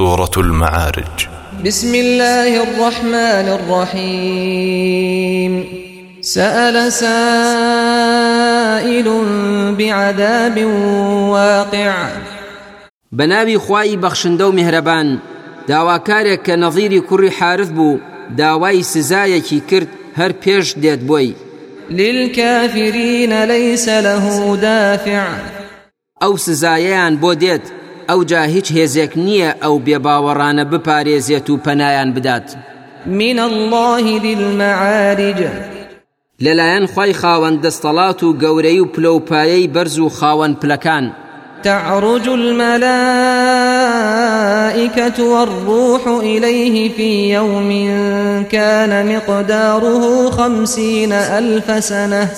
سورة المعارج. بسم الله الرحمن الرحيم. سأل سائل بعذاب واقع. بەناوی خوای بەخشندە و میهرەبان داواکارێک کە نەظیری کوڕی حارث بوو داوای سزایەکی کرد هەر پێش دێت بۆی للكافرين ليس له دافع. ئەو سزایەیان بۆ دێت ئەو جا هیچ هێزێک نییە ئەو بێباوەڕانە بپارێزێت و پەنایان بدات. من الله ذي المعارج لەلایەن خی خاوەن دەستەڵات و گەورەی و پلەپایەی بەرز و خاوەن پلەکان. تعرج الملائكة والروح إليه في يوم كان مقداره خمسين ألف سنة.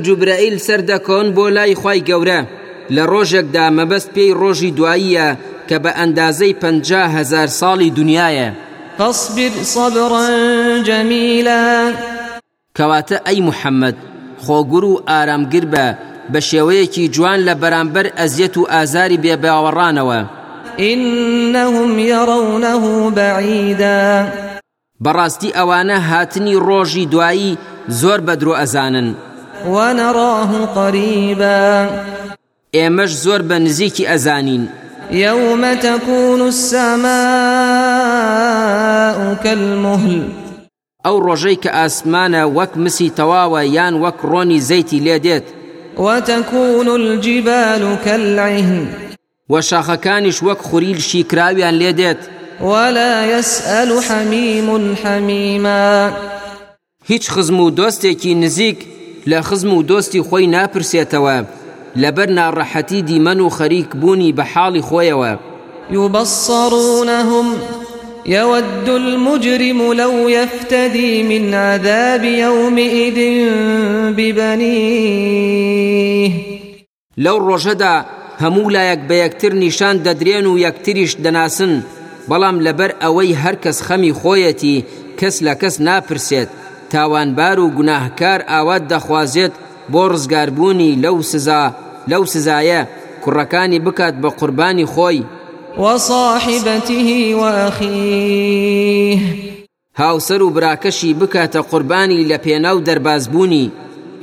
جوبرائیل سەردەکۆن بۆ لای خی گەورە. لە ڕۆژێکدا مەبەست پێی ڕۆژی دواییە کە بە ئەندازەی پ هزار ساڵی دنیاە فاصبر صبرا جميلا. کەواتە ئەی محەممەد خۆگر و ئارامگر بە بە شێوەیەکی جوان لە بەرامبەر ئەزیەت و ئازاری بێباوەڕانەوە. إنهم يرونه بعيدا. بەڕاستی ئەوانە هاتنی ڕۆژی دوایی زۆر بەدرۆ ئەزانن. ونراه قريبا. ئێمەش زۆر بە نزیکی ئەزانین. يوم تكون السماء كالمهل ئەو ڕۆژەی کە ئاسمانە وەک مسی تەواوە یان وەک ڕۆنی زەیتی وتكون الجبال كالعهن. وە شاخەکانیش وەک خوریل شیکراویان لێ دێت. ولا يسأل حميم حميما. هیچ خزم و دۆستێکی نزیک لە خزم و دۆستی خۆی ناپرسێتەوە. لەبەر ناڕەحەتی دیمەن و خەریک بوونی بە حاڵی خۆیەوە. يبصرونهم يود المجرم لو يفتدي من عذاب يومئذ ببنيه لەو ڕۆژەدا هەموو لایەک بە یەکتر نیشان دەدرێن و یەکتریش دەناسن بەڵام لەبەر ئەوەی هەرکەس خەمی خۆیەتی کەس لە کەس ناپرسێت تاوانبار و گوناهکار ئاوات دەخوازێت بۆ ڕزگاربوونی لەو سزا لەو سزایە کوڕەکانی بکات بە قوربانی خۆی وصاحبته وأخيه. هاوسەر و براکەشی بکاتە قوربانی لە پێناو دەربازبوونی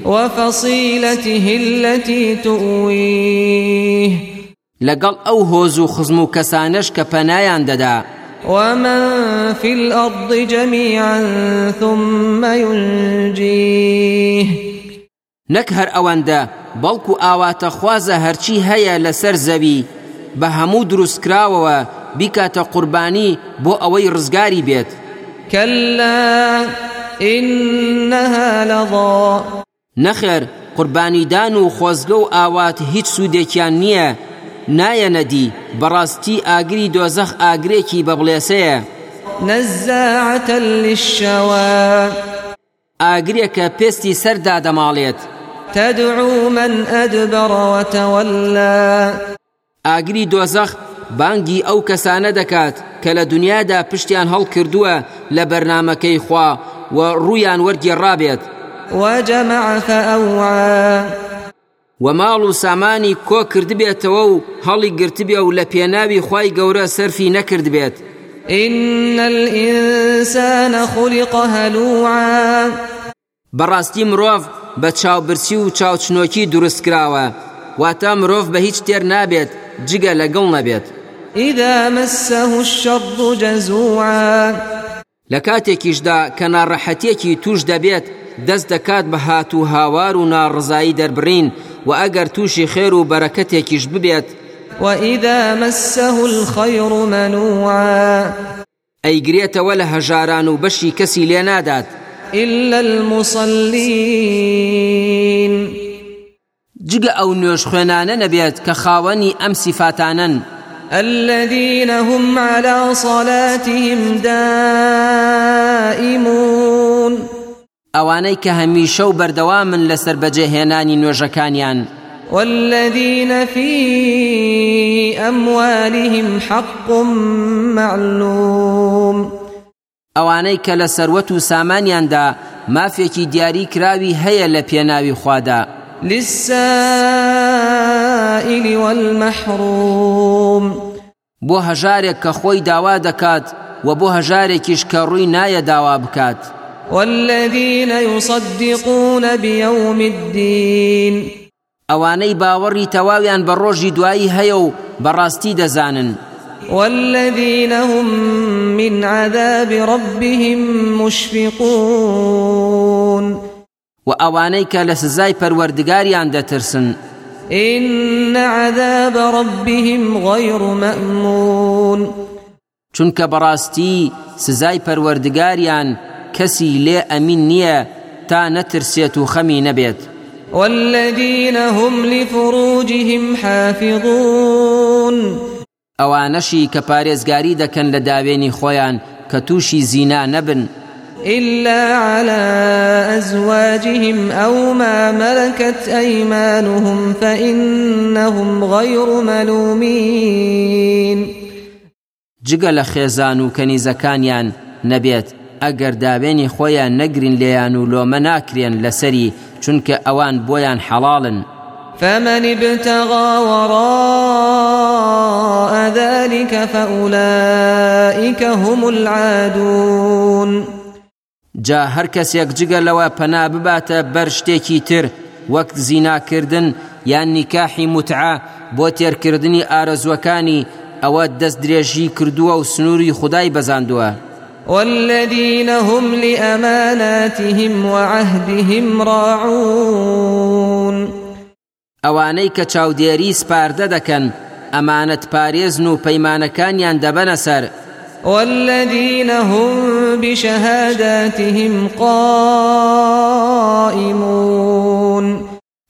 وفصيلته التي تؤويه. لەگەڵ ئەو هۆز و خزم و کەسانش کە پەنایان دەدا ومن في الأرض جميعا ثم ينجيه. نەک هەر ئەوەندە بەڵکو ئاواتە خوازە هەرچی هەیە لەسەر زەوی. بە هەموو دروستکراوەوە بیکاتە قوربانی بۆ ئەوەی ڕزگاری بێت. كلا إنها لظى نەخێر قوربانیدان و خۆزگە و ئاوات هیچ سوودێکیان نییە. نایەنەدی بەڕاستی ئاگری دۆزەخ ئاگرێکی بە بڵێسەیە نزاعة للشوى. ئاگرێکە پێستی سەردا دەماڵێت تدعو من أدبر وتولى. ئاگری دۆزەخ بانگی ئەو کەسانە دەکات کە لە دنیادا پشتیان هەڵکردووە لە بەرنمەکەی خوا و ڕویان وەرگێڕابێت وجمع فأوعى. و ماڵ و سامانی کۆ کردبێتەوە و هەڵی گرتبێ و لە پێناوی خی گەورە سەرفی إن الإنسان خلق هلوعا. بەڕاستی مرۆڤ بە چاوبرسی و چاوچنۆکی دروستکراوە واتە مرۆڤ بە هیچ تێر نابێت جگە لەگەڵ نەبێت. إذا مسه الشر جزوعا. لە کاتێکیشدا کە ناڕەحەتێکی توش دەبێت دەست دەکات بە هات و هاوار و ناڕزایی دەربڕین و ئەگەر تووشی خێر و بەرەکەتێکیش ببێت. وإذا مسه الخير منوعا. ئەیگرێتەوە لە هەژاران و بەشی کەسی لێ نادات. إلا المصلين. جگە ئەو نوێش خوێنانە نەبێت کە خاوەنی ئەم سیفاتانن الذين هم على صلاتهم دائمون. ئەوانەی کە هەمیشە و بەردەوامن لەسەر بەجێهێنانی نوێژەکانیان. والذين في أموالهم حق معلوم. ئەوانەی کە لە سەروەت و سامانیاندا مافێکی دیاری کراوی هەیە لە پێناوی خوادا. للسائل والمحروم بۆ هەژارێک کە خۆی داوا دەکات و بۆ هەژارێکیش کە ڕووی نایە داوا بکات. والذين يصدقون بيوم الدين ئەوانەی باوەڕی تەواویان بە ڕۆژی دوایی هەیە و بەڕاستی دەزانن. والذين هم من عذاب ربهم مشفقون. وأوانيك لسزاي پروردگاريان دترسن إن عذاب ربهم غير مأمون. چونکە بەڕاستی سزای پەروەردگاریان کەسی لێ ئەمین نییە تا نەترسێت و خەمی نەبێت. والذين هم لفروجهم حافظون. ئەوانەشی کە پارێزگاری دەکەن لە داوێنی خۆیان کە تووشی زینا نەبن. إلا على أزواجهم أو ما ملكت أيمانهم فإنهم غير ملومين. جگە لە خێزان و کەنیزەکانیان نەبێت ئەگەر داوێنی خۆیان نەگرین لێیان و لۆمە ناکرێن لەسەری چونکە ئەوان بۆیان حەڵاڵن. فمن ابتغى وراء ذلك فأولئك هم العادون. جا هەر کەسێک جگە لەوە پەنا بباتە بەر شتێکی تر وەک زیناکردن یان نیکاحی متعا بۆ تێرکردنی ئارەزوەکانی ئەوە دەست درێژی کردووە و سنووری خدای بەزاندووە. والذين هم لأماناتهم وعهدهم راعون. ئەوانەی کە چاودێری سپاردە دەکەن ئەمانەت پارێزن و پەیمانەکانیان دەبەنە سەر والذين هم بشهاداتهم قائمون.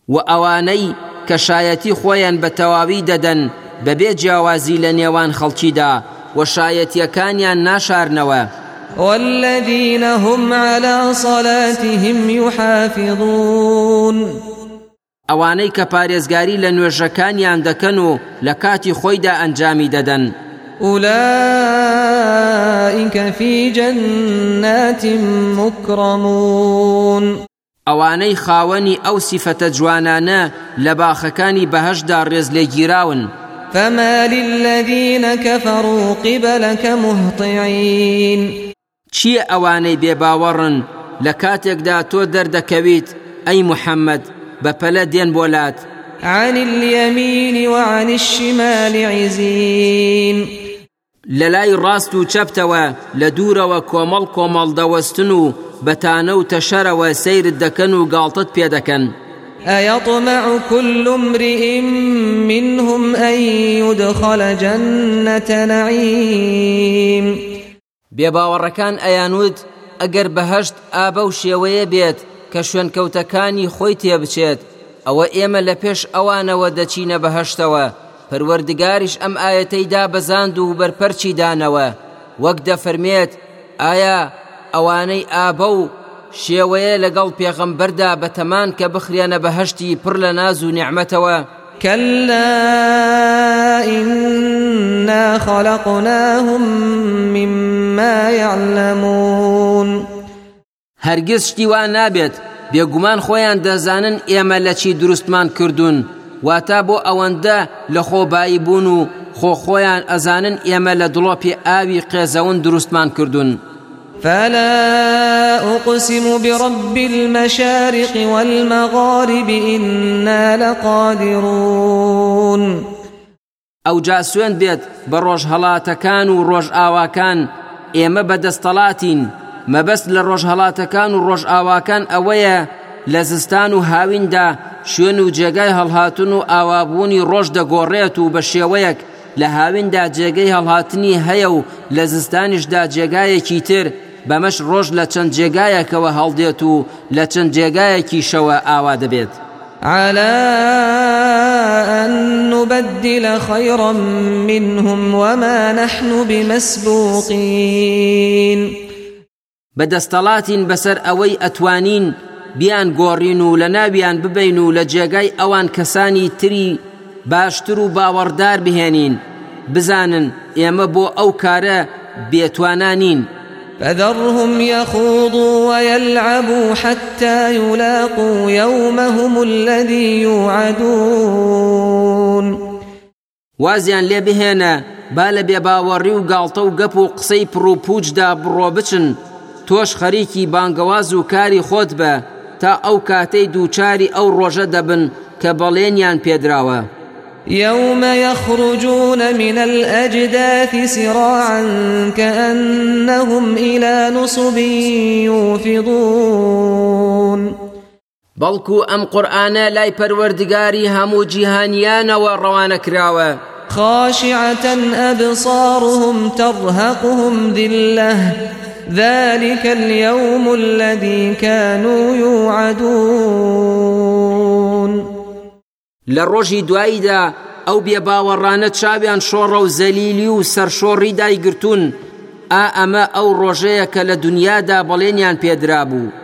وأواني كشايتي خويا بتواوي ددن بەبێ جیاوازی لە نێوان خەڵکیدا و شایەتیەکانیان ناشارنەوە والذين هم على صلاتهم يحافظون. ئەوانەی کە پارێزگاری لە نوێژەکانیان دەکەن و لە کاتی خۆیدا ئەنجامی دەدەن. أولئك في جنات مكرمون. ئەوانەی خاوەنی ئەو سیفەتە جوانانە لە باخەکانی بەهشدا ڕێز لێگیراون فما للذين كفروا قبلك مهطعين. چییە ئەوانەی بێباوەڕن؟ لە کاتێکدا تۆ دەردەکەویت ئەی محەممەد؟ بەپەلە دێن بۆلات عن اليمين وعن الشمال عزين. لەلای ڕاست و چەپتەوە لە دوورەوە کۆمەڵ کۆمەڵ دەوەستن و بەتانە و تەشەرەوە سەیرت دەکەن و گاڵتت پێ دەکەن أيطمع كل امرئ منهم أن يدخل جنة نعيم. بێباوەڕەکان ئەیانوت ئەگەر بەهشت ئابە و شێوەیە بێت کە شوێنکەوتەکانی خۆی تێبچێت ئەوە ئێمە لە پێش ئەوانەوە دەچینە بەهشتەوە. پەروەردگاریش ئەم ئاەتەیدا بەزاند و بەرپەرچی دانەوە. وەک دەفەرمێت ئایا ئەوانەی ئابە و شێوەیە لەگەڵ پێغەمبەردا بە تەمان کە بخرێنە بەهشتی پڕ لە ناز و نیعممەتەوە كلا إنا خلقناهم مما يعلمون. هەرگز شتیوان نابێت. بێگومان خۆیان دەزانن ئێمە لە چی دروستمان کردوون. واتا بۆ ئەوەندە لە خۆبایی بوون و خۆ خۆیان ئەزانن ئێمە لە دڵۆپی ئاوی قێزەون دروستمان کردوون. فلا أقسم برب المشارق والمغارب إنا لقادرون. ئەو جاسوێن بێت بە ڕۆژهڵاتەکان و ڕۆژ ئاواکان ئێمە بەدەستەڵاتین. مەبەست لە ڕۆژهڵاتەکان و ڕۆژ ئاواکان ئەوەیە لە زستان و هاویندا شوێن و جێگای هەڵهاتن و ئاوابوونی ڕۆژ دەگۆڕێت و بە شێوەیەک لە هاویندا جێگەی هەڵهاتنی هەیە و لە زستانیشدا جێگایەکی تر بەمەش ڕۆژ لە چەند جێگایەکەوە هەڵدێت و لە چەند جێگایەکی شەوە ئاوا دەبێت. على أن نبدل خيرا منهم وما نحن بمسبوقين. بەدەستەڵاتین بەسەر ئەوەی ئەتوانین بیان گۆڕین و لە ناویان ببین و لە جێگای ئەوان کەسانی تری باشتر و باوەڕدار بهێنین. بزانن ئێمە بۆ ئەو کارە بێتوانانین. فذرهم يخوضوا ويلعبوا حتى يلاقوا يومهم الذي يوعدون. وازیان لێ بهێنە با لە بێباوەڕی و گاڵتە و گەپ و قسەی پرۆپوچدا بڕۆ بچن. تۆش خەریکی بانگەواز و کاری خۆت بە تا ئەو کاتەی دووچاری ئەو ڕۆژە دەبن کە بەڵێنیان پێدراوە. يوم يخرجون من الأجداث سراعا كأنهم إلى نصب يوفضون. بەڵکو ئەم قورآانە لای پەروەردگاری هەموو جیهانیانەوە ڕەوانە کراوە. خاشعة أبصارهم ترهقهم ذلة. ذلك اليوم الذي كانوا يوعدون. لروجي دواییدا ئەو بێباوەڕانە چاویان شۆڕە و زەلیلی و سەرشۆڕی دایگرتوون ئا ئەمە ئەو ڕۆژەیە کە لە دنیادا بەڵێنیان پێدرا بوو